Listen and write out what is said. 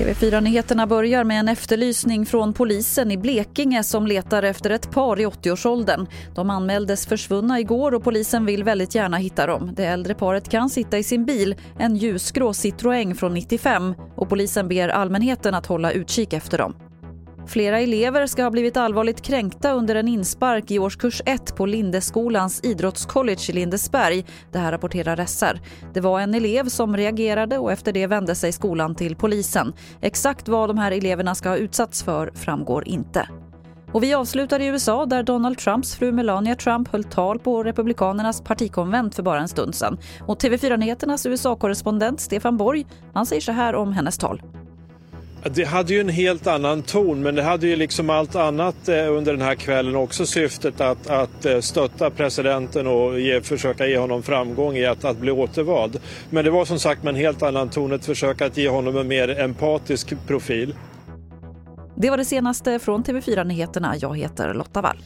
TV4-nyheterna börjar med en efterlysning från polisen i Blekinge som letar efter ett par i 80-årsåldern. De anmäldes försvunna igår och polisen vill väldigt gärna hitta dem. Det äldre paret kan sitta i sin bil, en ljusgrå Citroën från 95 och polisen ber allmänheten att hålla utkik efter dem. Flera elever ska ha blivit allvarligt kränkta under en inspark i årskurs 1 på Lindeskolans idrottscollege i Lindesberg. Det här rapporterar SR. Det var en elev som reagerade och efter det vände sig skolan till polisen. Exakt vad de här eleverna ska ha utsatts för framgår inte. Och vi avslutar i USA där Donald Trumps fru Melania Trump höll tal på Republikanernas partikonvent för bara en stund sedan. Och TV4 Nyheternas USA-korrespondent Stefan Borg han säger så här om hennes tal. Det hade ju en helt annan ton men det hade ju liksom allt annat eh, under den här kvällen också syftet att, att eh, stötta presidenten och ge, försöka ge honom framgång i att, att bli återvald. Men det var som sagt med en helt annan ton, ett försök att ge honom en mer empatisk profil. Det var det senaste från TV4 Nyheterna. Jag heter Lotta Wall.